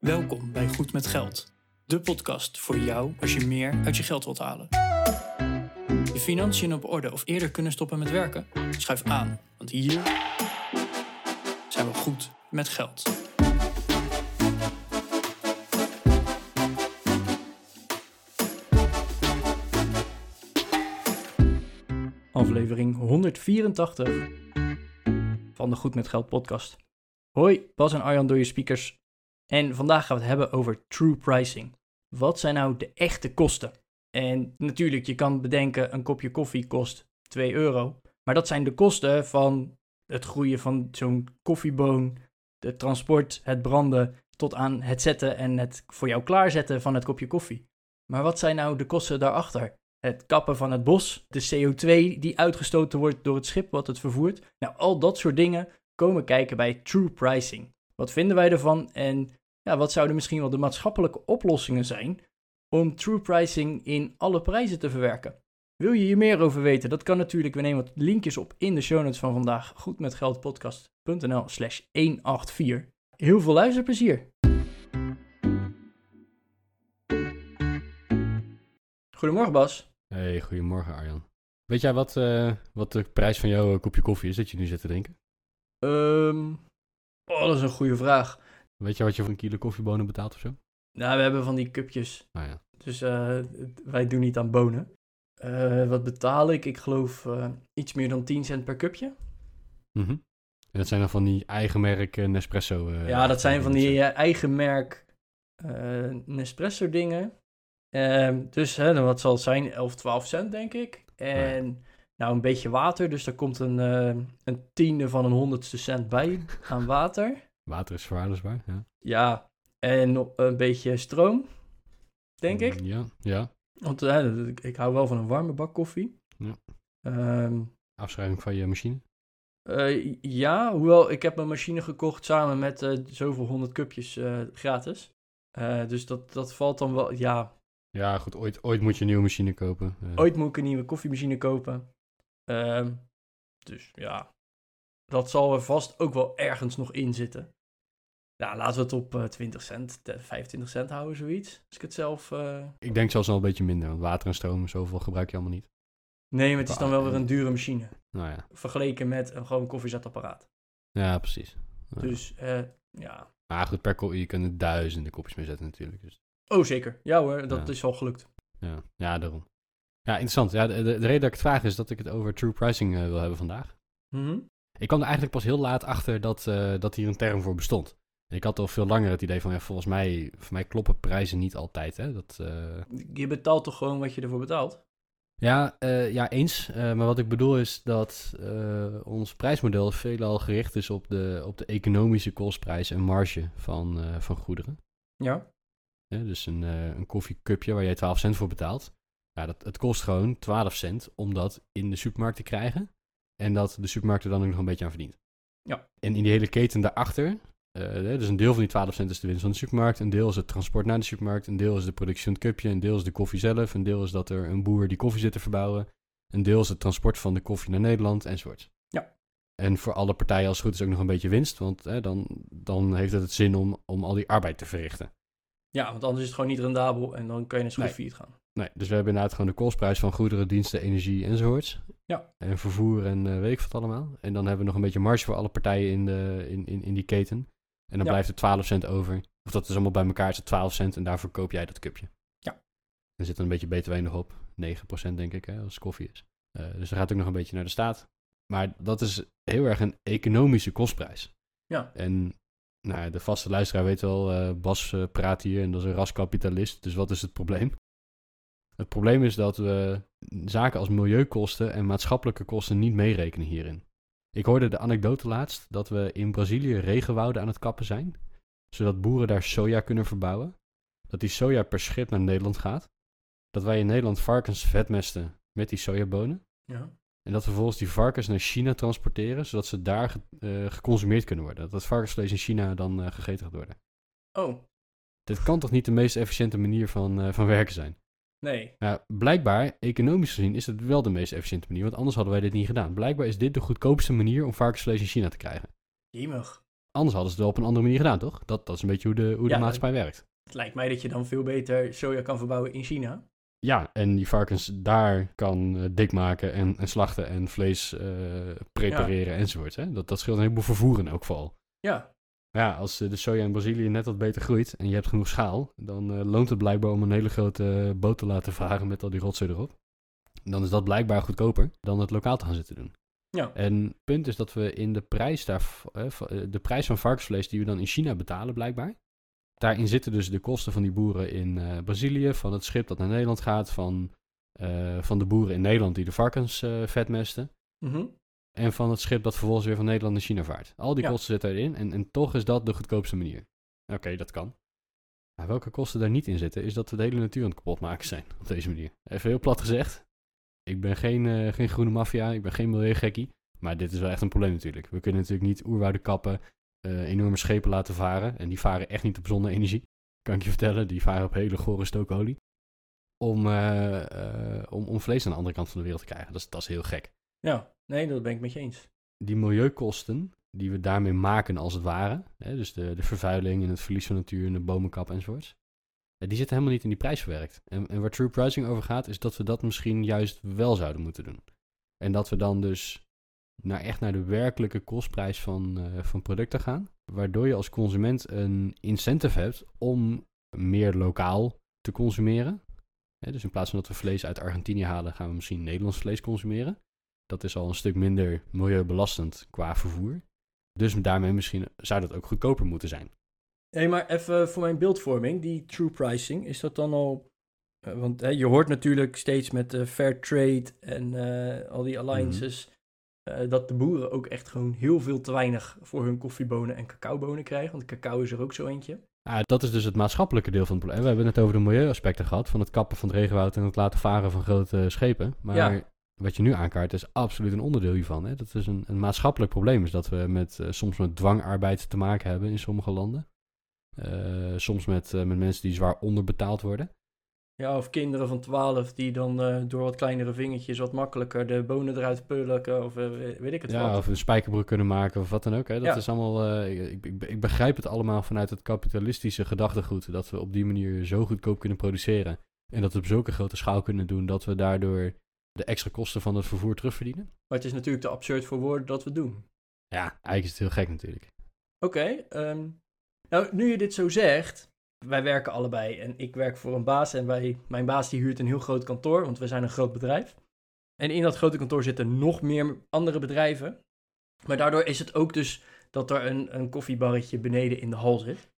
Welkom bij Goed met Geld, de podcast voor jou als je meer uit je geld wilt halen. Je financiën op orde of eerder kunnen stoppen met werken? Schuif aan, want hier zijn we goed met geld. Aflevering 184 van de Goed met Geld podcast. Hoi, Bas en Arjan door je speakers. En vandaag gaan we het hebben over true pricing. Wat zijn nou de echte kosten? En natuurlijk, je kan bedenken, een kopje koffie kost 2 euro. Maar dat zijn de kosten van het groeien van zo'n koffieboon, het transport, het branden, tot aan het zetten en het voor jou klaarzetten van het kopje koffie. Maar wat zijn nou de kosten daarachter? Het kappen van het bos, de CO2 die uitgestoten wordt door het schip wat het vervoert. Nou, al dat soort dingen komen kijken bij true pricing. Wat vinden wij ervan en ja, wat zouden misschien wel de maatschappelijke oplossingen zijn om true pricing in alle prijzen te verwerken? Wil je hier meer over weten? Dat kan natuurlijk. We nemen wat linkjes op in de show notes van vandaag. Goedmetgeldpodcast.nl slash 184. Heel veel luisterplezier. Goedemorgen Bas. Hey, goedemorgen Arjan. Weet jij wat, eh, wat de prijs van jouw eh, kopje koffie is dat je nu zit te drinken? Ehm, oh, dat is een goede vraag. Weet je wat je voor een kilo koffiebonen betaalt of zo? Nou, we hebben van die cupjes. Nou ja. Dus eh, wij doen niet aan bonen. Eh, wat betaal ik? Ik geloof eh, iets meer dan 10 cent per cupje. Mhm. En dat zijn dan van die eigen merk Nespresso. ja, dat zijn van die eigen merk Nespresso dingen. Ehm, dus hè, wat zal het zijn? 11, 12 cent denk ik. En nou een beetje water. Dus daar komt een, een tiende van een honderdste cent bij aan water. Water is verwaarloosbaar, ja. Ja, en nog een beetje stroom, denk ik. Ja, ja. Want eh, ik, hou wel van een warme bak koffie. Ja. Ehm, Afschrijving van je machine. eh, ja, hoewel ik heb een machine gekocht samen met eh, zoveel honderd cupjes gratis. Dus dat, dat valt dan wel, ja, Ja, goed, ooit, ooit moet je een nieuwe machine kopen. Ooit moet ik een nieuwe koffiemachine kopen. Ehm, dus ja, dat zal er vast ook wel ergens nog in zitten. Ja, laten we het op eh, 20 cent, eh, 25 cent houden, zoiets. Als ik het zelf... eh, Ik denk zelfs wel een beetje minder, want water en stroom, zoveel gebruik je allemaal niet. Nee, maar het is dan wel weer een dure machine. Nou ja, Vergeleken met een gewoon koffiezetapparaat. ja precies. Ja. Dus eh, ja. Maar goed, per je kunt er duizenden kopjes mee zetten natuurlijk. Dus, Oh, zeker. Ja hoor, dat Ja. is al gelukt. ja. ja, daarom. Ja, interessant. Ja, de, de, de reden dat ik het vraag is dat ik het over true pricing wil hebben vandaag. Mhm. Ik kwam er eigenlijk pas heel laat achter dat, dat hier een term voor bestond. Ik had al veel langer het idee van, ja, volgens mij, voor mij kloppen prijzen niet altijd. Hè? Dat, eh, Je betaalt toch gewoon wat je ervoor betaalt? ja, eh, ja, eens. Eh, maar wat ik bedoel is dat ons prijsmodel veelal gericht is op de, op de economische kostprijs en marge van, van goederen. Ja. Dus een, een koffiecupje waar jij 12 cent voor betaalt. Ja, dat, het kost gewoon 12 cent om dat in de supermarkt te krijgen. En dat de supermarkt er dan ook nog een beetje aan verdient. Ja. En in die hele keten daarachter, eh, dus een deel van die 12 cent is de winst van de supermarkt. Een deel is het transport naar de supermarkt. Een deel is de productie van het cupje. Een deel is de koffie zelf. Een deel is dat er een boer die koffie zit te verbouwen. Een deel is het transport van de koffie naar Nederland enzovoort. Ja. En voor alle partijen als het goed is ook nog een beetje winst. Want dan, dan heeft het het zin om, om al die arbeid te verrichten. Ja, want anders is het gewoon niet rendabel en dan kan je zo goed Nee. failliet gaan. Nee, dus we hebben inderdaad gewoon de kostprijs van goederen, diensten, energie enzovoorts. Ja. En vervoer en eh, weet ik wat allemaal. En dan hebben we nog een beetje marge voor alle partijen in, de, in, in, in die keten. En dan Ja. blijft er 12 cent over. Of dat is allemaal bij elkaar, is het 12 cent en daarvoor koop jij dat cupje. Ja. Er zit een beetje btw nog op. 9% denk ik, hè, als het koffie is. Eh, dus dan gaat ook nog een beetje naar de staat. Maar dat is heel erg een economische kostprijs. Ja. En nou, de vaste luisteraar weet wel, eh, Bas eh, praat hier en dat is een raskapitalist. Dus wat is het probleem? Het probleem is dat we zaken als milieukosten en maatschappelijke kosten niet meerekenen hierin. Ik hoorde de anekdote laatst dat we in Brazilië regenwouden aan het kappen zijn, zodat boeren daar soja kunnen verbouwen. Dat die soja per schip naar Nederland gaat. Dat wij in Nederland varkens vetmesten met die sojabonen. Ja. En dat we vervolgens die varkens naar China transporteren, zodat ze daar ge- eh, geconsumeerd kunnen worden. Dat het varkensvlees in China dan eh, gegeten gaat worden. Oh, Dit kan toch niet de meest efficiënte manier van, eh, van werken zijn? Nee. Nou, blijkbaar, economisch gezien, is het wel de meest efficiënte manier, want anders hadden wij dit niet gedaan. Blijkbaar is dit de goedkoopste manier om varkensvlees in China te krijgen. Jemig. Anders hadden ze het wel op een andere manier gedaan, toch? Dat, dat is een beetje hoe de, hoe Ja, de maatschappij werkt. Het lijkt mij dat je dan veel beter soja kan verbouwen in China. Ja, en die varkens daar kan eh, dik maken en, en slachten en vlees eh, prepareren enzovoort. Hè? Dat, dat scheelt een heleboel vervoer in elk geval. Ja, ja, als eh, de soja in Brazilië net wat beter groeit en je hebt genoeg schaal, dan eh, loont het blijkbaar om een hele grote boot te laten varen met al die rotzooi erop. Dan is dat blijkbaar goedkoper dan het lokaal te gaan zitten doen. ja. En het punt is dat we in de prijs, daar, eh, eh, de prijs van varkensvlees die we dan in China betalen, blijkbaar. Daarin zitten dus de kosten van die boeren in eh, Brazilië, van het schip dat naar Nederland gaat, van, eh, van de boeren in Nederland die de varkens eh, vetmesten. Mhm. En van het schip dat vervolgens weer van Nederland naar China vaart. Al die Ja. kosten zitten erin en, en toch is dat de goedkoopste manier. Oké, dat kan. Maar welke kosten daar niet in zitten, is dat we de hele natuur aan het kapotmaken zijn op deze manier. Even heel plat gezegd. Ik ben geen, eh, geen groene maffia, ik ben geen milieugekkie. Maar dit is wel echt een probleem natuurlijk. We kunnen natuurlijk niet oerwouden kappen, eh, enorme schepen laten varen. En die varen echt niet op zonne-energie. Kan ik je vertellen, die varen op hele gore stookolie. Om, eh, om, om vlees aan de andere kant van de wereld te krijgen. Dat is, dat is heel gek ja, nee, dat ben ik met je eens. die milieukosten die we daarmee maken als het ware, hè, dus de, de vervuiling en het verlies van natuur en de bomenkap enzovoorts, eh, die zitten helemaal niet in die prijs verwerkt. En, en waar true pricing over gaat, is dat we dat misschien juist wel zouden moeten doen. En dat we dan dus naar, echt naar de werkelijke kostprijs van, eh, van producten gaan, waardoor je als consument een incentive hebt om meer lokaal te consumeren. Dus in plaats van dat we vlees uit Argentinië halen, gaan we misschien Nederlands vlees consumeren. Dat is al een stuk minder milieubelastend qua vervoer. Dus daarmee misschien zou dat ook goedkoper moeten zijn. Hé, maar even voor mijn beeldvorming, die true pricing, is dat dan al... eh, want hè, je hoort natuurlijk steeds met eh, fair trade en eh, al die alliances... eh, dat de boeren ook echt gewoon heel veel te weinig voor hun koffiebonen en cacaobonen krijgen. Want cacao is er ook zo eentje. Ah, dat is dus het maatschappelijke deel van het probleem. We hebben het over de milieuaspecten gehad, van het kappen van het regenwoud en het laten varen van grote schepen. Maar Ja. Wat je nu aankaart is absoluut een onderdeel hiervan. Hè? Dat is een, een maatschappelijk probleem, is dat we met, eh, soms met dwangarbeid te maken hebben in sommige landen. Eh, soms met, eh, met mensen die zwaar onderbetaald worden. Ja, of kinderen van 12 die dan door wat kleinere vingertjes wat makkelijker de bonen eruit pulken of weet ik het Ja, wat. of een spijkerbroek kunnen maken of wat dan ook. Hè. Dat Ja. is allemaal. ik, ik, ik begrijp het allemaal vanuit het kapitalistische gedachtegoed. Dat we op die manier zo goedkoop kunnen produceren. En dat we op zulke grote schaal kunnen doen dat we daardoor de extra kosten van het vervoer terugverdienen. Maar het is natuurlijk te absurd voor woorden dat we doen. Ja, eigenlijk is het heel gek natuurlijk. Oké, ehm, nou nu je dit zo zegt, wij werken allebei en ik werk voor een baas en wij, mijn baas die huurt een heel groot kantoor, want we zijn een groot bedrijf. En in dat grote kantoor zitten nog meer andere bedrijven. Maar daardoor is het ook dus dat er een, een koffiebarretje beneden in de hal zit.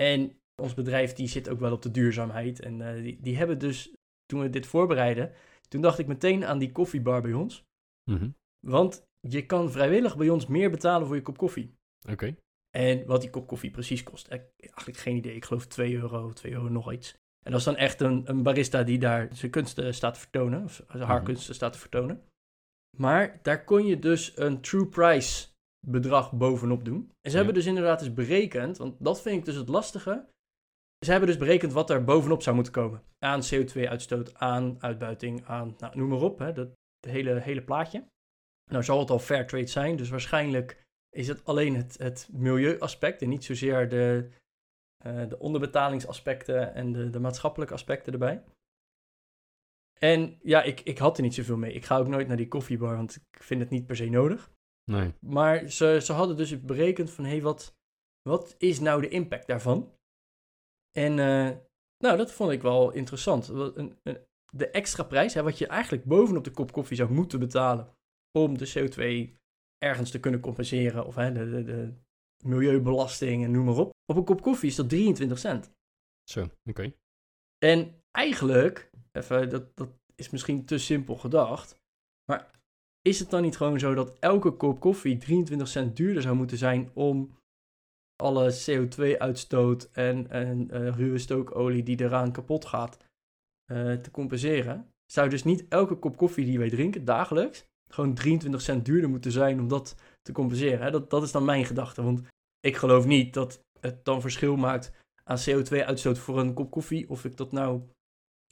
En ons bedrijf die zit ook wel op de duurzaamheid. En eh, die, die hebben dus, toen we dit voorbereiden, toen dacht ik meteen aan die koffiebar bij ons. Mhm. Want je kan vrijwillig bij ons meer betalen voor je kop koffie. Oké. En wat die kop koffie precies kost, eh, eigenlijk geen idee. Ik geloof 2 euro, 2 euro nog iets. En dat is dan echt een, een barista die daar zijn kunsten staat te vertonen, of haar Mhm. kunsten staat te vertonen. Maar daar kon je dus een true price bedrag bovenop doen. En ze Ja. hebben dus inderdaad eens berekend, want dat vind ik dus het lastige. Ze hebben dus berekend wat er bovenop zou moeten komen. Aan CO2-uitstoot, aan uitbuiting, aan nou, noem maar op. Hè, dat hele, hele plaatje. Nou zal het al fair trade zijn, dus waarschijnlijk is het alleen het, het milieuaspect en niet zozeer de, eh, de onderbetalingsaspecten en de, de maatschappelijke aspecten erbij. En ja, ik, ik had er niet zoveel mee. Ik ga ook nooit naar die koffiebar, want ik vind het niet per se nodig. Nee. Maar ze, ze hadden dus berekend van, hé, hey, wat, wat is nou de impact daarvan? En eh, nou, dat vond ik wel interessant. Een- een- De extra prijs, hè, wat je eigenlijk bovenop de kop koffie zou moeten betalen om de CO2 ergens te kunnen compenseren, of hè, de, de, de milieubelasting en noem maar op. Op een kop koffie is dat 23 cent. Zo, oké. En eigenlijk, even, dat, dat is misschien te simpel gedacht, maar is het dan niet gewoon zo dat elke kop koffie 23 cent duurder zou moeten zijn om alle CO2-uitstoot en, en eh, ruwe stookolie die eraan kapot gaat eh, te compenseren? Zou dus niet elke kop koffie die wij drinken dagelijks gewoon 23 cent duurder moeten zijn om dat te compenseren? Hè? Dat, dat is dan mijn gedachte, want ik geloof niet dat het dan verschil maakt aan CO2-uitstoot voor een kop koffie. Of ik dat nou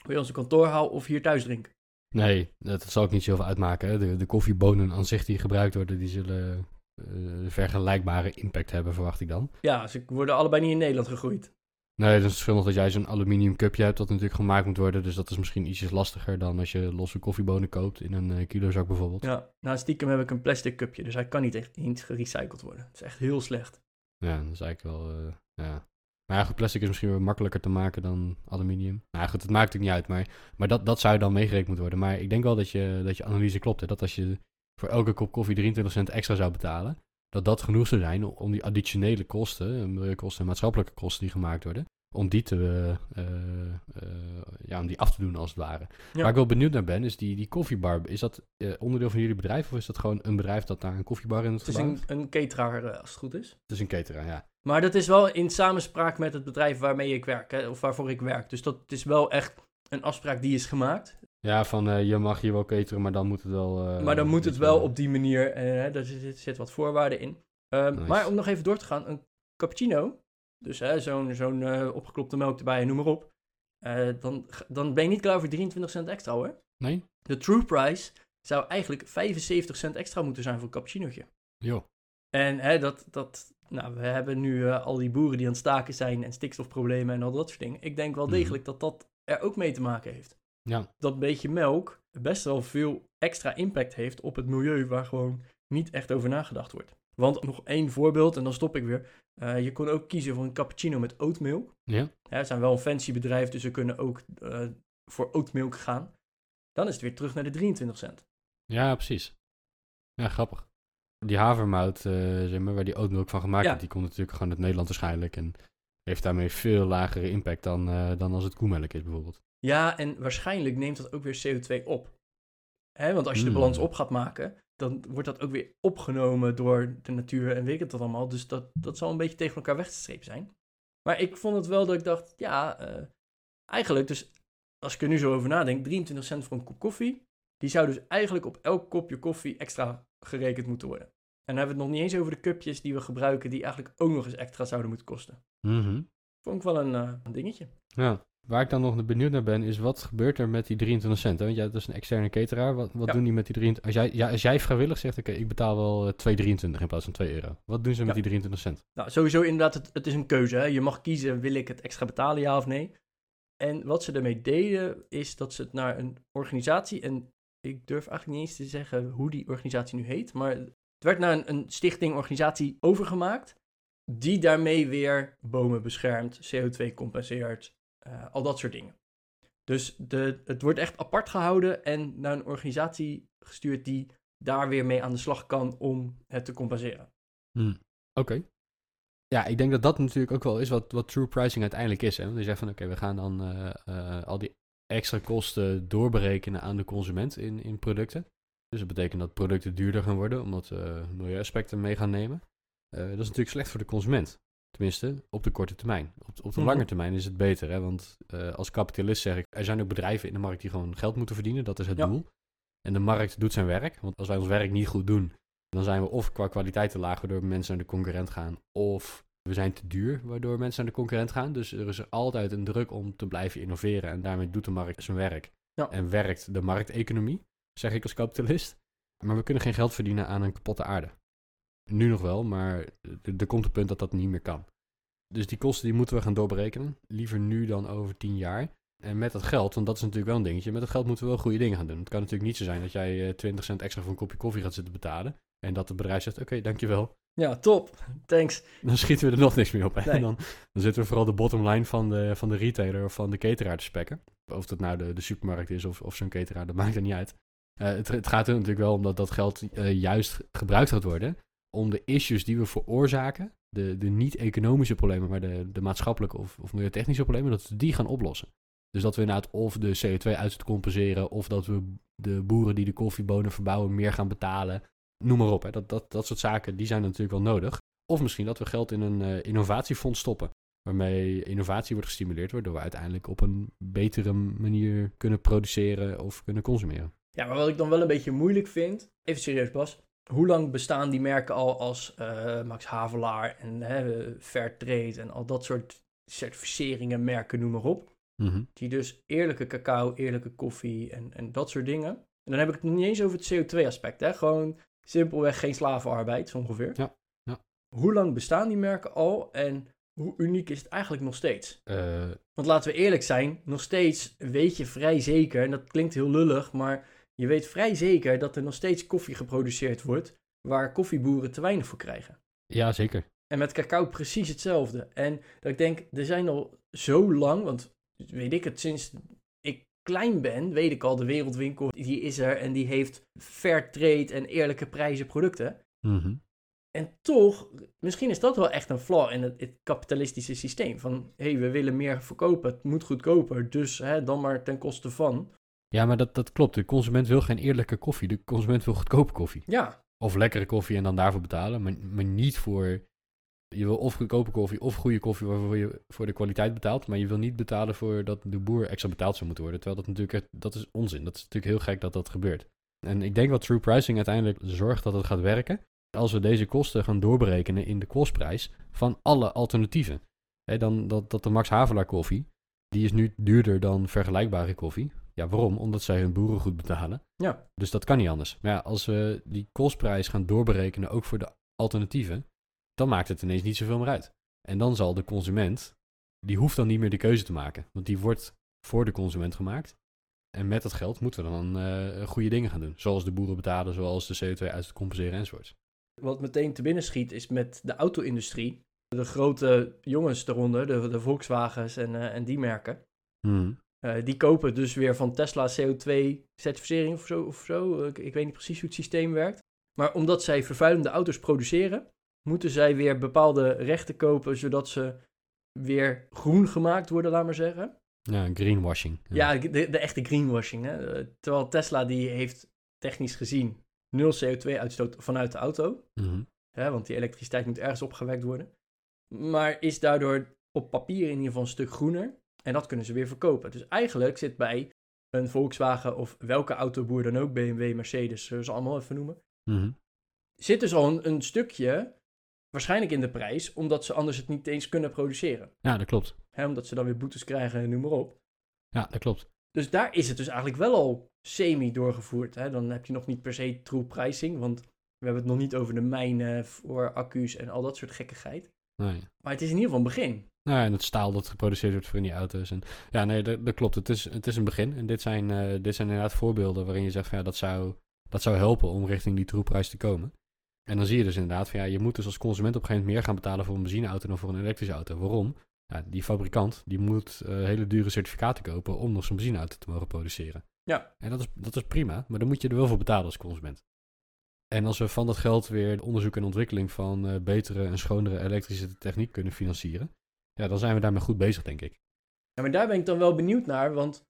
bij onze kantoor haal of hier thuis drink. Nee, dat zal ook niet zoveel uitmaken. Hè. De, de koffiebonen aan zich die gebruikt worden, die zullen vergelijkbare impact hebben, verwacht ik dan. Ja, ze worden allebei niet in Nederland gegroeid. Nee, dat is verschil nog dat jij zo'n aluminium cupje hebt dat natuurlijk gemaakt moet worden. Dus dat is misschien ietsjes lastiger dan als je losse koffiebonen koopt in een uh, kilozak bijvoorbeeld. Ja, nou stiekem heb ik een plastic cupje, dus hij kan niet echt niet gerecycled worden. Het is echt heel slecht. Ja, dat is eigenlijk wel, uh, ja. Maar ja, goed, plastic is misschien wel makkelijker te maken dan aluminium. Nou goed, het maakt natuurlijk niet uit, maar, maar dat, dat zou dan meegerekend moeten worden. Maar ik denk wel dat je, dat je analyse klopt, hè? dat als je voor elke kop koffie 23 cent extra zou betalen, dat dat genoeg zou zijn om die additionele kosten, milieukosten en maatschappelijke kosten die gemaakt worden, om die, te, uh, uh, ja, om die af te doen als het ware. Ja. Waar ik wel benieuwd naar ben, is die, die koffiebar. Is dat onderdeel van jullie bedrijf of is dat gewoon een bedrijf dat daar een koffiebar in het Het is een, een cateraar, als het goed is. Het is een cateraar, ja. Maar dat is wel in samenspraak met het bedrijf waarmee ik werk, hè, of waarvoor ik werk. Dus dat is wel echt een afspraak die is gemaakt. Ja, van je mag hier wel cateren, maar dan moet het wel... maar dan moet het wel op die manier, en daar zit, zit, wat voorwaarden in. Nice. Maar om nog even door te gaan, een cappuccino, dus zo'n zo'n uh, opgeklopte melk erbij noem maar op. Uh, dan, dan ben je niet klaar voor 23 cent extra hoor. Nee? De true price zou eigenlijk 75 cent extra moeten zijn voor een cappuccinootje. Jo. En hè, dat, dat, nou, we hebben nu uh, al die boeren die aan het staken zijn en stikstofproblemen en al dat soort dingen. Ik denk wel degelijk mm. dat dat er ook mee te maken heeft. Ja. Dat beetje melk best wel veel extra impact heeft op het milieu waar gewoon niet echt over nagedacht wordt. Want nog één voorbeeld en dan stop ik weer. Uh, je kon ook kiezen voor een cappuccino met oatmilk. Ja. ja ze zijn wel een fancy bedrijf, dus ze kunnen ook uh, voor oatmilk gaan. Dan is het weer terug naar de 23 cent. Ja, precies. Ja, grappig. Die havermout, uh, zeg maar, waar die oatmilk van gemaakt ja. wordt, die komt natuurlijk gewoon uit Nederland waarschijnlijk. En heeft daarmee veel lagere impact dan, dan als het koemelk is bijvoorbeeld. Ja, en waarschijnlijk neemt dat ook weer CO2 op. Hè, want als je de balans op gaat maken, dan wordt dat ook weer opgenomen door de natuur en weet ik het allemaal. Dus dat, dat zal een beetje tegen elkaar weg te strepen zijn. Maar ik vond het wel dat ik dacht, ja, uh, eigenlijk, dus als ik er nu zo over nadenk, 23 cent voor een kop koffie, die zou dus eigenlijk op elk kopje koffie extra gerekend moeten worden. En dan hebben we het nog niet eens over de cupjes die we gebruiken, die eigenlijk ook nog eens extra zouden moeten kosten. Mm -hmm. Vond ik wel een, uh, een dingetje. Ja. Waar ik dan nog benieuwd naar ben, is wat gebeurt er met die 23 cent? Hè? Want jij, dat is een externe cateraar. Wat, wat ja. doen die met die 23 als jij, ja, als jij vrijwillig zegt, oké, okay, ik betaal wel 2,23 in plaats van 2 euro. Wat doen ze ja. met die 23 cent? Nou, sowieso inderdaad, het, het is een keuze. Hè? Je mag kiezen, wil ik het extra betalen, ja of nee? En wat ze ermee deden, is dat ze het naar een organisatie, en ik durf eigenlijk niet eens te zeggen hoe die organisatie nu heet, maar het werd naar een, een stichting, organisatie overgemaakt, die daarmee weer bomen beschermt, CO2 compenseert, uh, al dat soort dingen. Dus de, het wordt echt apart gehouden en naar een organisatie gestuurd die daar weer mee aan de slag kan om het te compenseren. Hmm. Oké. Ja, ik denk dat dat natuurlijk ook wel is wat, wat true pricing uiteindelijk is. Hè? Want je zegt van oké, we gaan dan uh, uh, al die extra kosten doorberekenen aan de consument in, in producten. Dus dat betekent dat producten duurder gaan worden, omdat we milieuaspecten mee gaan nemen. dat is natuurlijk slecht voor de consument. Tenminste, op de korte termijn. Op, op de mm-hmm. lange termijn is het beter. Hè? Want uh, als kapitalist zeg ik, er zijn ook bedrijven in de markt die gewoon geld moeten verdienen. Dat is het ja. doel. En de markt doet zijn werk. Want als wij ons werk niet goed doen, dan zijn we of qua kwaliteit te laag, waardoor mensen naar de concurrent gaan. Of we zijn te duur, waardoor mensen naar de concurrent gaan. Dus er is altijd een druk om te blijven innoveren. En daarmee doet de markt zijn werk. Ja. En werkt de markteconomie, zeg ik als kapitalist. Maar we kunnen geen geld verdienen aan een kapotte aarde. Nu nog wel, maar er komt een punt dat dat niet meer kan. Dus die kosten die moeten we gaan doorberekenen. Liever nu dan over tien jaar. En met dat geld, want dat is natuurlijk wel een dingetje. Met dat geld moeten we wel goede dingen gaan doen. Het kan natuurlijk niet zo zijn dat jij uh, 20 cent extra voor een kopje koffie gaat zitten betalen. En dat het bedrijf zegt, oké, okay, dankjewel. Ja, top. Thanks. Dan schieten we er nog niks meer op. Nee. En dan, dan zitten we vooral de bottom line van de, van de retailer of van de cateraar te spekken. Of dat nou de, de supermarkt is of, of zo'n cateraar, dat maakt er niet uit. Uh, het, het, gaat er natuurlijk wel om dat dat geld uh, juist gebruikt gaat worden om de issues die we veroorzaken, de, de niet-economische problemen, maar de, de maatschappelijke of, of milieutechnische problemen, dat we die gaan oplossen. Dus dat we inderdaad of de CO2-uitstoot compenseren, of dat we de boeren die de koffiebonen verbouwen meer gaan betalen. Noem maar op, hè. Dat, dat, dat soort zaken die zijn natuurlijk wel nodig. Of misschien dat we geld in een uh, innovatiefonds stoppen, waarmee innovatie wordt gestimuleerd, waardoor we uiteindelijk op een betere manier kunnen produceren of kunnen consumeren. Ja, maar wat ik dan wel een beetje moeilijk vind, even serieus Bas, hoe lang bestaan die merken al als uh, Max Havelaar en uh, Fairtrade en al dat soort certificeringen, merken, noem maar op. Mm -hmm. Die dus eerlijke cacao, eerlijke koffie en, en dat soort dingen. En dan heb ik het nog niet eens over het CO2-aspect. Gewoon simpelweg geen slavenarbeid, zo ongeveer. Ja, ja. Hoe lang bestaan die merken al en hoe uniek is het eigenlijk nog steeds? Eh, Want laten we eerlijk zijn, nog steeds weet je vrij zeker, en dat klinkt heel lullig, maar je weet vrij zeker dat er nog steeds koffie geproduceerd wordt waar koffieboeren te weinig voor krijgen. ja, zeker. En met cacao precies hetzelfde. En dat ik denk, er zijn al zo lang, want weet ik het, sinds ik klein ben, weet ik al, de wereldwinkel, die is er en die heeft fair trade en eerlijke prijzen producten. Mhm. En toch, misschien is dat wel echt een flaw in het, het kapitalistische systeem. Van, hé, hey, we willen meer verkopen, het moet goedkoper, dus hè, dan maar ten koste van. Ja, maar dat, dat klopt. De consument wil geen eerlijke koffie. De consument wil goedkope koffie. Ja, Of lekkere koffie en dan daarvoor betalen. Maar, maar niet voor... Je wil of goedkope koffie of goede koffie waarvoor je voor de kwaliteit betaalt. Maar je wil niet betalen voor dat de boer extra betaald zou moeten worden. Terwijl dat natuurlijk echt, dat is onzin. Dat is natuurlijk heel gek dat dat gebeurt. En ik denk dat true pricing uiteindelijk zorgt dat het gaat werken. Als we deze kosten gaan doorberekenen in de kostprijs van alle alternatieven. Hè, dan dat, dat de Max Havelaar koffie, die is nu duurder dan vergelijkbare koffie. Ja, waarom? Omdat zij hun boeren goed betalen. ja, Dus dat kan niet anders. Maar ja, als we die kostprijs gaan doorberekenen, ook voor de alternatieven, dan maakt het ineens niet zoveel meer uit. En dan zal de consument, die hoeft dan niet meer de keuze te maken. Want die wordt voor de consument gemaakt. En met dat geld moeten we dan eh, goede dingen gaan doen. Zoals de boeren betalen, zoals de CO2 uit compenseren enzovoorts. wat meteen te binnen schiet is met de auto-industrie. De grote jongens eronder, de, de Volkswagens en, eh, en die merken. Hmm. Eh, die kopen dus weer van Tesla CO2-certificering of zo. Of zo. Ik, ik weet niet precies hoe het systeem werkt. Maar omdat zij vervuilende auto's produceren, moeten zij weer bepaalde rechten kopen, zodat ze weer groen gemaakt worden, laat maar zeggen. Ja, greenwashing. Ja, de, de echte greenwashing. Hè? Eh, Terwijl Tesla die heeft technisch gezien nul CO2-uitstoot vanuit de auto. Mhm. Hè? Want die elektriciteit moet ergens opgewekt worden. Maar is daardoor op papier in ieder geval een stuk groener. En dat kunnen ze weer verkopen. Dus eigenlijk zit bij een Volkswagen of welke autoboer dan ook, BMW, Mercedes, zullen ze allemaal even noemen. Mhm. Zit dus al een, een stukje waarschijnlijk in de prijs, omdat ze anders het niet eens kunnen produceren. Ja, dat klopt. Omdat ze dan weer boetes krijgen en noem maar op. Ja, dat klopt. Dus daar is het dus eigenlijk wel al semi doorgevoerd. Hè? Dan heb je nog niet per se true pricing, want we hebben het nog niet over de mijnen voor accu's en al dat soort gekkigheid. Nee. Maar het is in ieder geval een begin. Nou, ja, en het staal dat geproduceerd wordt voor in die auto's. En, ja, nee, dat, dat klopt. Het is, het is een begin. En dit zijn, eh, dit zijn inderdaad voorbeelden waarin je zegt van ja, dat zou, dat zou helpen om richting die troepprijs te komen. En dan zie je dus inderdaad van ja, je moet dus als consument op een gegeven moment meer gaan betalen voor een benzineauto dan voor een elektrische auto. Waarom? Ja, die fabrikant die moet eh, hele dure certificaten kopen om nog zo'n benzineauto te mogen produceren. Ja. En dat is, dat is prima, maar dan moet je er wel voor betalen als consument. En als we van dat geld weer onderzoek en ontwikkeling van eh, betere en schonere elektrische techniek kunnen financieren, ja, dan zijn we daarmee goed bezig, denk ik. Ja, maar daar ben ik dan wel benieuwd naar, want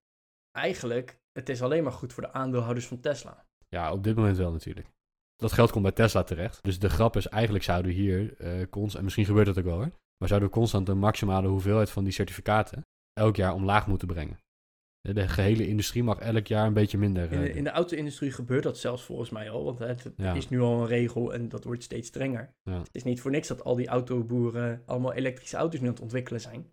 eigenlijk, het is alleen maar goed voor de aandeelhouders van Tesla. Ja, op dit moment wel natuurlijk. Dat geld komt bij Tesla terecht. Dus de grap is, eigenlijk zouden we hier eh constant, en misschien gebeurt dat ook wel hoor, maar zouden we constant de maximale hoeveelheid van die certificaten elk jaar omlaag moeten brengen. De, gehele industrie mag elk jaar een beetje minder. In de, eh, in de auto-industrie gebeurt dat zelfs volgens mij al, want het Ja. is nu al een regel en dat wordt steeds strenger. Ja. Het is niet voor niks dat al die autoboeren allemaal elektrische auto's nu aan het ontwikkelen zijn.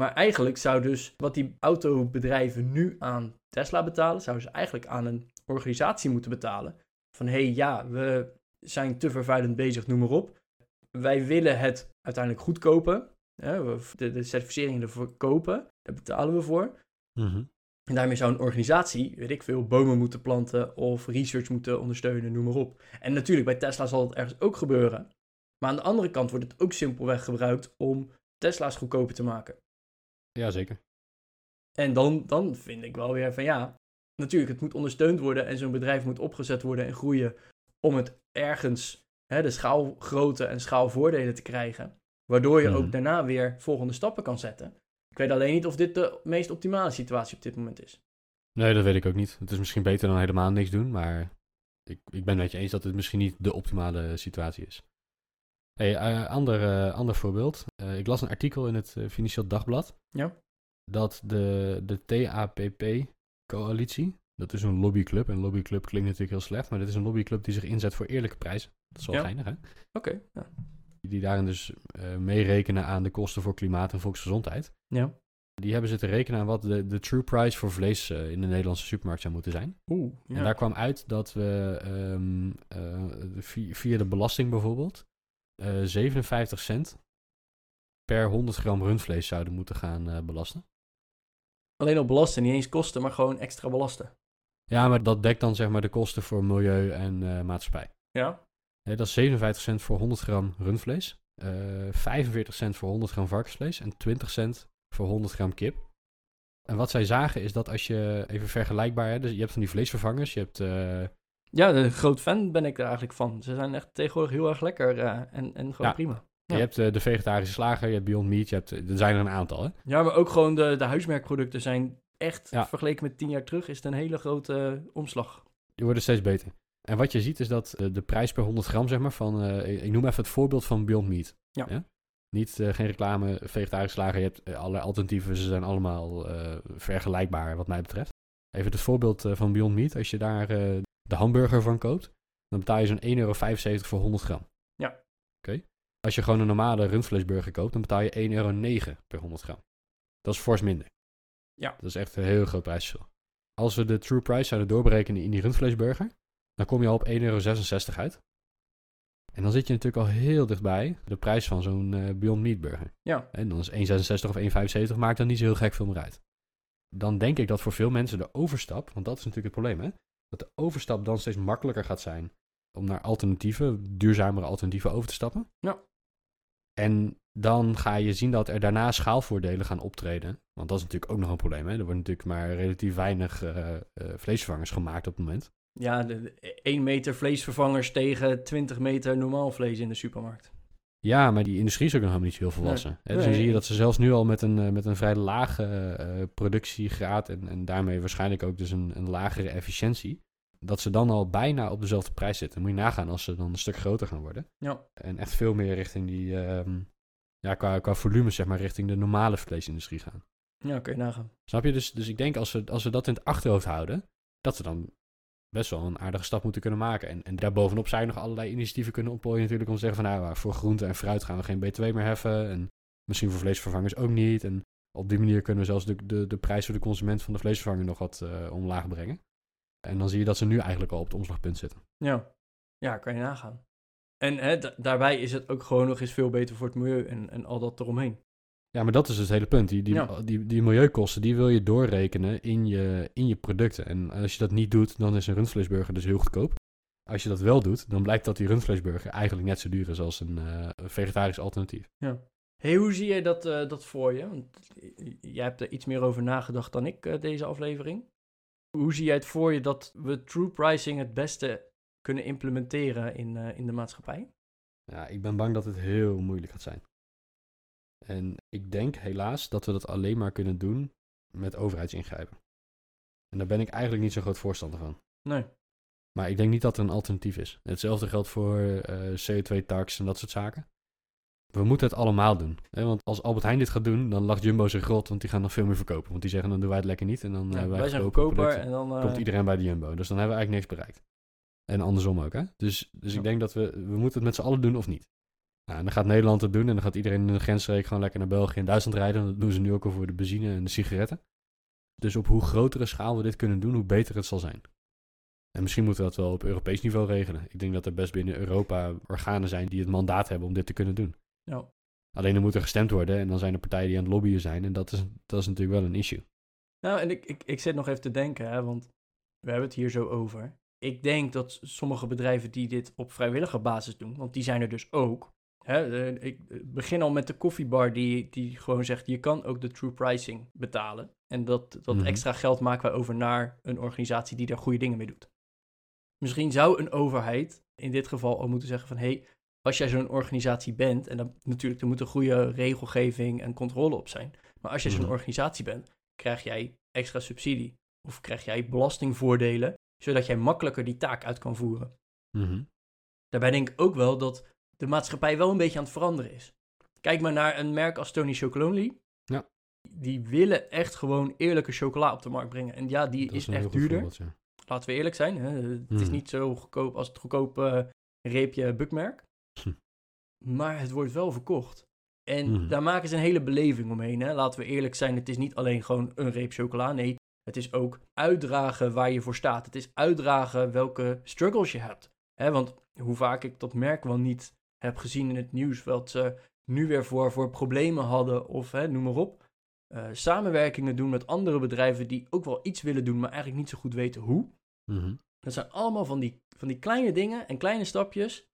Maar eigenlijk zou dus wat die autobedrijven nu aan Tesla betalen, zouden ze eigenlijk aan een organisatie moeten betalen. Van hé, hey, ja, we zijn te vervuilend bezig, noem maar op. Wij willen het uiteindelijk goedkopen. De, de certificering ervoor kopen, daar betalen we voor. Mhm. En daarmee zou een organisatie, weet ik veel, bomen moeten planten of research moeten ondersteunen, noem maar op. En natuurlijk, bij Tesla zal het ergens ook gebeuren. Maar aan de andere kant wordt het ook simpelweg gebruikt om Tesla's goedkoper te maken. Ja, zeker. En dan, dan vind ik wel weer van ja, natuurlijk, het moet ondersteund worden en zo'n bedrijf moet opgezet worden en groeien om het ergens hè, de schaalgrootte en schaalvoordelen te krijgen. Waardoor je Mhm. ook daarna weer volgende stappen kan zetten. Ik weet alleen niet of dit de meest optimale situatie op dit moment is. Nee, dat weet ik ook niet. Het is misschien beter dan helemaal niks doen, maar ik, ik ben het met je eens dat het misschien niet de optimale situatie is. Hey, eh, ander, eh, ander voorbeeld. Eh, ik las een artikel in het Financieel Dagblad. Ja. Dat de, de TAPP-coalitie, dat is een lobbyclub. En een lobbyclub klinkt natuurlijk heel slecht, maar dit is een lobbyclub die zich inzet voor eerlijke prijzen. Dat is wel Ja. geinig, hè? Oké, ja. Die daarin dus eh, meerekenen aan de kosten voor klimaat en volksgezondheid. ja. Die hebben zitten rekenen aan wat de, de true price voor vlees eh, in de Nederlandse supermarkt zou moeten zijn. Oeh, En daar kwam uit dat we ehm, eh, vi- via de belasting bijvoorbeeld eh 57 cent per 100 gram rundvlees zouden moeten gaan belasten. Alleen al belasten, niet eens kosten, maar gewoon extra belasten. Ja, maar dat dekt dan zeg maar de kosten voor milieu en maatschappij. Ja? Dat is 57 cent voor 100 gram rundvlees, eh 45 cent voor 100 gram varkensvlees en 20 cent voor 100 gram kip. En wat zij zagen is dat als je even vergelijkbaar, hè, dus je hebt van die vleesvervangers, je hebt eh, Ja, een groot fan ben ik er eigenlijk van. Ze zijn echt tegenwoordig heel erg lekker eh, en, en gewoon Ja. prima. Je hebt eh, de vegetarische slager, je hebt Beyond Meat, je hebt, er zijn er een aantal. Hè? Ja, maar ook gewoon de, de huismerkproducten zijn echt, Ja. vergeleken met tien jaar terug, is het een hele grote eh, omslag. Die worden steeds beter. En wat je ziet is dat de, de prijs per 100 gram, zeg maar, van, eh, ik- noem even het voorbeeld van Beyond Meat. Ja. Niet, eh, geen reclame, vegetarische slager, je hebt eh, allerlei alternatieven, ze zijn allemaal eh, vergelijkbaar wat mij betreft. Even het voorbeeld eh, van Beyond Meat, als je daar eh, de hamburger van koopt, dan betaal je zo'n 1,75 euro voor 100 gram. Ja. Oké. Als je gewoon een normale rundvleesburger koopt, dan betaal je 1,09 euro per 100 gram. Dat is fors minder. Ja. Dat is echt een heel groot prijsverschil. Als we de true price zouden doorberekenen in die rundvleesburger, dan kom je al op 1,66 euro uit. En dan zit je natuurlijk al heel dichtbij de prijs van zo'n eh, Beyond Meat burger. Ja. En dan is 1,66 of 1,75 maakt dan niet zo heel gek veel meer uit. Dan denk ik dat voor veel mensen de overstap, want dat is natuurlijk het probleem, hè? Dat de overstap dan steeds makkelijker gaat zijn om naar alternatieven, duurzamere alternatieven over te stappen. Ja. En dan ga je zien dat er daarna schaalvoordelen gaan optreden. Want dat is natuurlijk ook nog een probleem. Hè? Er worden natuurlijk maar relatief weinig eh, vleesvervangers gemaakt op het moment. Ja, de, de 1 meter vleesvervangers tegen 20 meter normaal vlees in de supermarkt. Ja, maar die industrie is ook nog helemaal niet zo heel volwassen. Hè? Dus dan Nee. zie je dat ze zelfs nu al met een, eh, met een vrij lage eh, productiegraad en, en daarmee waarschijnlijk ook dus een, een lagere efficiëntie, dat ze dan al bijna op dezelfde prijs zitten. Moet je nagaan als ze dan een stuk groter gaan worden. Ja. En echt veel meer richting die, ehm, ja, qua, qua volume zeg maar, richting de normale vleesindustrie gaan. Ja, kun je nagaan. Snap je? Dus, dus ik denk als we, als we dat in het achterhoofd houden, dat we dan best wel een aardige stap moeten kunnen maken. En, en daarbovenop zou je nog allerlei initiatieven kunnen ontplooien natuurlijk om te zeggen van nou, voor groente en fruit gaan we geen BTW meer heffen. En misschien voor vleesvervangers ook niet. En op die manier kunnen we zelfs de, de, de prijs voor de consument van de vleesvervanger nog wat eh, omlaag brengen. En dan zie je dat ze nu eigenlijk al op het omslagpunt zitten. Ja, ja kan je nagaan. En hè, da- daarbij is het ook gewoon nog eens veel beter voor het milieu en, en al dat eromheen. Ja, maar dat is dus het hele punt. Die, die, Ja. die, die milieukosten, die wil je doorrekenen in je, in je producten. En als je dat niet doet, dan is een rundvleesburger dus heel goedkoop. Als je dat wel doet, dan blijkt dat die rundvleesburger eigenlijk net zo duur is als een eh, vegetarisch alternatief. Ja. hey, hoe zie jij dat, eh, dat voor je? Want jij hebt er iets meer over nagedacht dan ik, eh, deze aflevering. Hoe zie jij het voor je dat we true pricing het beste kunnen implementeren in, in de maatschappij? Ja, ik ben bang dat het heel moeilijk gaat zijn. En ik denk helaas dat we dat alleen maar kunnen doen met overheidsingrijpen. En daar ben ik eigenlijk niet zo'n groot voorstander van. Nee. Maar ik denk niet dat er een alternatief is. Hetzelfde geldt voor eh, CO2-tax en dat soort zaken. We moeten het allemaal doen. Hè? Want als Albert Heijn dit gaat doen, dan lacht Jumbo zich rot, want die gaan nog veel meer verkopen. Want die zeggen, dan doen wij het lekker niet. En dan Ja, hebben wij, wij zijn goedkoper en dan... eh, Komt iedereen bij de Jumbo. Dus dan hebben we eigenlijk niks bereikt. En andersom ook, hè? Dus, dus Ja. ik denk dat we, we moeten het met z'n allen doen of niet. Nou, en dan gaat Nederland het doen en dan gaat iedereen in de grensstreek gewoon lekker naar België en Duitsland rijden. Dat doen ze nu ook al voor de benzine en de sigaretten. Dus op hoe grotere schaal we dit kunnen doen, hoe beter het zal zijn. En misschien moeten we dat wel op Europees niveau regelen. Ik denk dat er best binnen Europa organen zijn die het mandaat hebben om dit te kunnen doen. ja. Alleen dan moet er gestemd worden en dan zijn er partijen die aan het lobbyen zijn. En dat is, dat is natuurlijk wel een issue. Nou, en ik, ik, ik zit nog even te denken, hè, want we hebben het hier zo over. Ik denk dat sommige bedrijven die dit op vrijwillige basis doen, want die zijn er dus ook. Hè, eh, ik begin al met de koffiebar die, die gewoon zegt, je kan ook de true pricing betalen. En dat, dat Mhm. extra geld maken wij over naar een organisatie die daar goede dingen mee doet. Misschien zou een overheid in dit geval al moeten zeggen van, hé, hey, als jij zo'n organisatie bent, en dan natuurlijk, er moet een goede regelgeving en controle op zijn. Maar als jij zo'n Mhm. organisatie bent, krijg jij extra subsidie of krijg jij belastingvoordelen, zodat jij makkelijker die taak uit kan voeren. Mhm. Daarbij denk ik ook wel dat de maatschappij wel een beetje aan het veranderen is. Kijk maar naar een merk als Tony Chocolonely. Ja. Die willen echt gewoon eerlijke chocola op de markt brengen. En ja, die Dat is, echt duurder. ja. Laten we eerlijk zijn. Hè? Het is Mhm. niet zo goedkoop als het goedkope reepje bukmerk. Hm. Maar het wordt wel verkocht. En Mhm. daar maken ze een hele beleving omheen. Hè? Laten we eerlijk zijn, het is niet alleen gewoon een reep chocola. Nee, het is ook uitdragen waar je voor staat. Het is uitdragen welke struggles je hebt. Hè? Want hoe vaak ik dat merk wel niet heb gezien in het nieuws, wat ze nu weer voor, voor problemen hadden of hè, noem maar op. Eh, samenwerkingen doen met andere bedrijven die ook wel iets willen doen, maar eigenlijk niet zo goed weten hoe. Mhm. Dat zijn allemaal van die, van die kleine dingen en kleine stapjes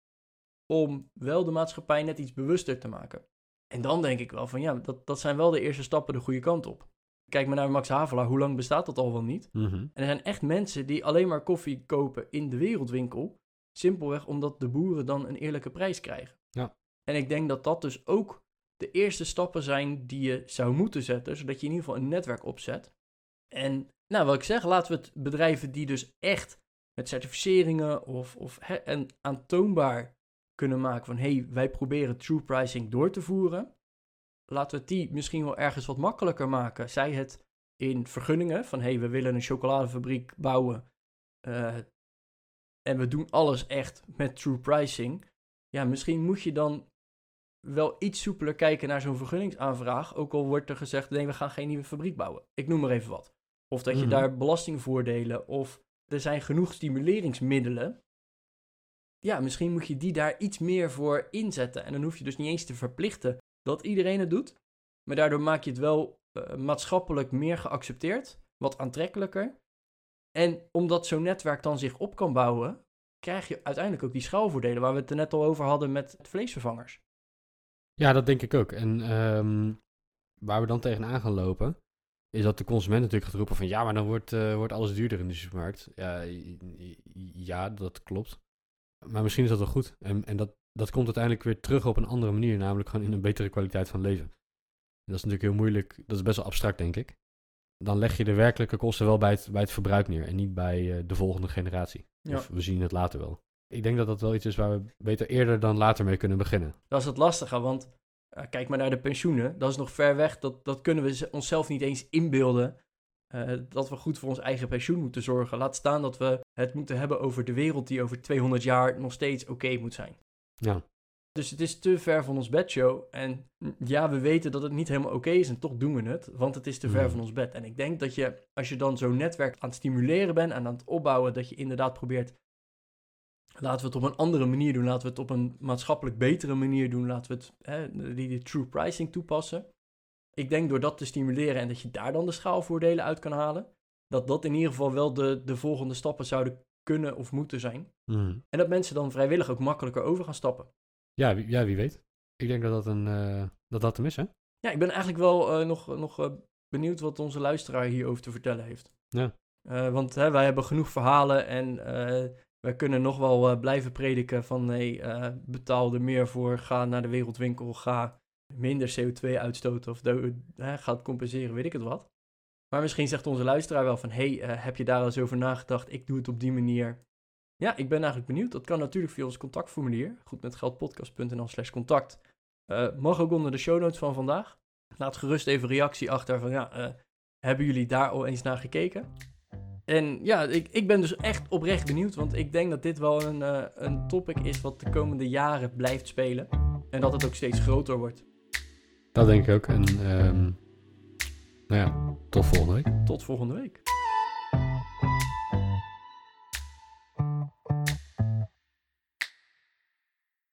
om wel de maatschappij net iets bewuster te maken. En dan denk ik wel van ja, dat, dat zijn wel de eerste stappen de goede kant op. Kijk maar naar Max Havelaar, hoe lang bestaat dat al wel niet? Mhm. En er zijn echt mensen die alleen maar koffie kopen in de wereldwinkel. Simpelweg omdat de boeren dan een eerlijke prijs krijgen. Ja. En ik denk dat dat dus ook de eerste stappen zijn die je zou moeten zetten, zodat je in ieder geval een netwerk opzet. En nou, wat ik zeg, laten we het bedrijven die dus echt met certificeringen of, of hè, en aantoonbaar kunnen maken van hé, hey, wij proberen true pricing door te voeren. Laten we het die misschien wel ergens wat makkelijker maken. Zij het in vergunningen van hé, hey, we willen een chocoladefabriek bouwen. eh, en we doen alles echt met true pricing. Ja, misschien moet je dan wel iets soepeler kijken naar zo'n vergunningsaanvraag. Ook al wordt er gezegd, nee, we gaan geen nieuwe fabriek bouwen. Ik noem maar even wat. Of dat je Mhm. daar belastingvoordelen of er zijn genoeg stimuleringsmiddelen. Ja, misschien moet je die daar iets meer voor inzetten. En dan hoef je dus niet eens te verplichten dat iedereen het doet. Maar daardoor maak je het wel eh, maatschappelijk meer geaccepteerd, wat aantrekkelijker. En omdat zo'n netwerk dan zich op kan bouwen, krijg je uiteindelijk ook die schaalvoordelen waar we het er net al over hadden met vleesvervangers. Ja, dat denk ik ook. En ehm, waar we dan tegenaan gaan lopen, is dat de consument natuurlijk gaat roepen van ja, maar dan wordt, eh, wordt alles duurder in de supermarkt. Ja, ja, dat klopt. Maar misschien is dat wel goed. En, en dat, dat komt uiteindelijk weer terug op een andere manier, namelijk gewoon in een betere kwaliteit van leven. En dat is natuurlijk heel moeilijk, dat is best wel abstract, denk ik. Dan leg je de werkelijke kosten wel bij het, bij het verbruik neer en niet bij eh, de volgende generatie. Ja. Of we zien het later wel. Ik denk dat dat wel iets is waar we beter eerder dan later mee kunnen beginnen. Dat is het lastige, want eh, kijk maar naar de pensioenen. Dat is nog ver weg. Dat, dat kunnen we onszelf niet eens inbeelden. eh, dat we goed voor ons eigen pensioen moeten zorgen. Laat staan dat we het moeten hebben over de wereld die over 200 jaar nog steeds oké moet zijn. Ja. Dus het is te ver van ons bedshow. En mm, ja, we weten dat het niet helemaal oké is en toch doen we het, want het is te ver Mhm. van ons bed. En ik denk dat je, als je dan zo'n netwerk aan het stimuleren bent en aan het opbouwen, dat je inderdaad probeert, laten we het op een andere manier doen, laten we het op een maatschappelijk betere manier doen, laten we het, hè, die, die true pricing toepassen. Ik denk door dat te stimuleren en dat je daar dan de schaalvoordelen uit kan halen, dat dat in ieder geval wel de, de volgende stappen zouden kunnen of moeten zijn. Mhm. En dat mensen dan vrijwillig ook makkelijker over gaan stappen. Ja, wie, ja, wie weet. Ik denk dat dat, een, eh, dat, dat hem is, hè? Ja, ik ben eigenlijk wel eh, nog, nog eh, benieuwd wat onze luisteraar hierover te vertellen heeft. Ja. Want hè, wij hebben genoeg verhalen en wij kunnen nog wel blijven prediken van nee, betaal er meer voor, ga naar de wereldwinkel, ga minder CO2 uitstoten of do- hè, ga het compenseren, weet ik het wat. Maar misschien zegt onze luisteraar wel van hey, heb je daar eens over nagedacht? Ik doe het op die manier. Ja, ik ben eigenlijk benieuwd. Dat kan natuurlijk via ons contactformulier, goedmetgeldpodcast.nl slash contact. Eh, mag ook onder de show notes van vandaag. Laat gerust even reactie achter van ja, eh, hebben jullie daar al eens naar gekeken? En ja, ik, ik ben dus echt oprecht benieuwd, want ik denk dat dit wel een, eh, een topic is wat de komende jaren blijft spelen. En dat het ook steeds groter wordt. Dat denk ik ook. En ehm, nou ja, tot volgende week. Tot volgende week.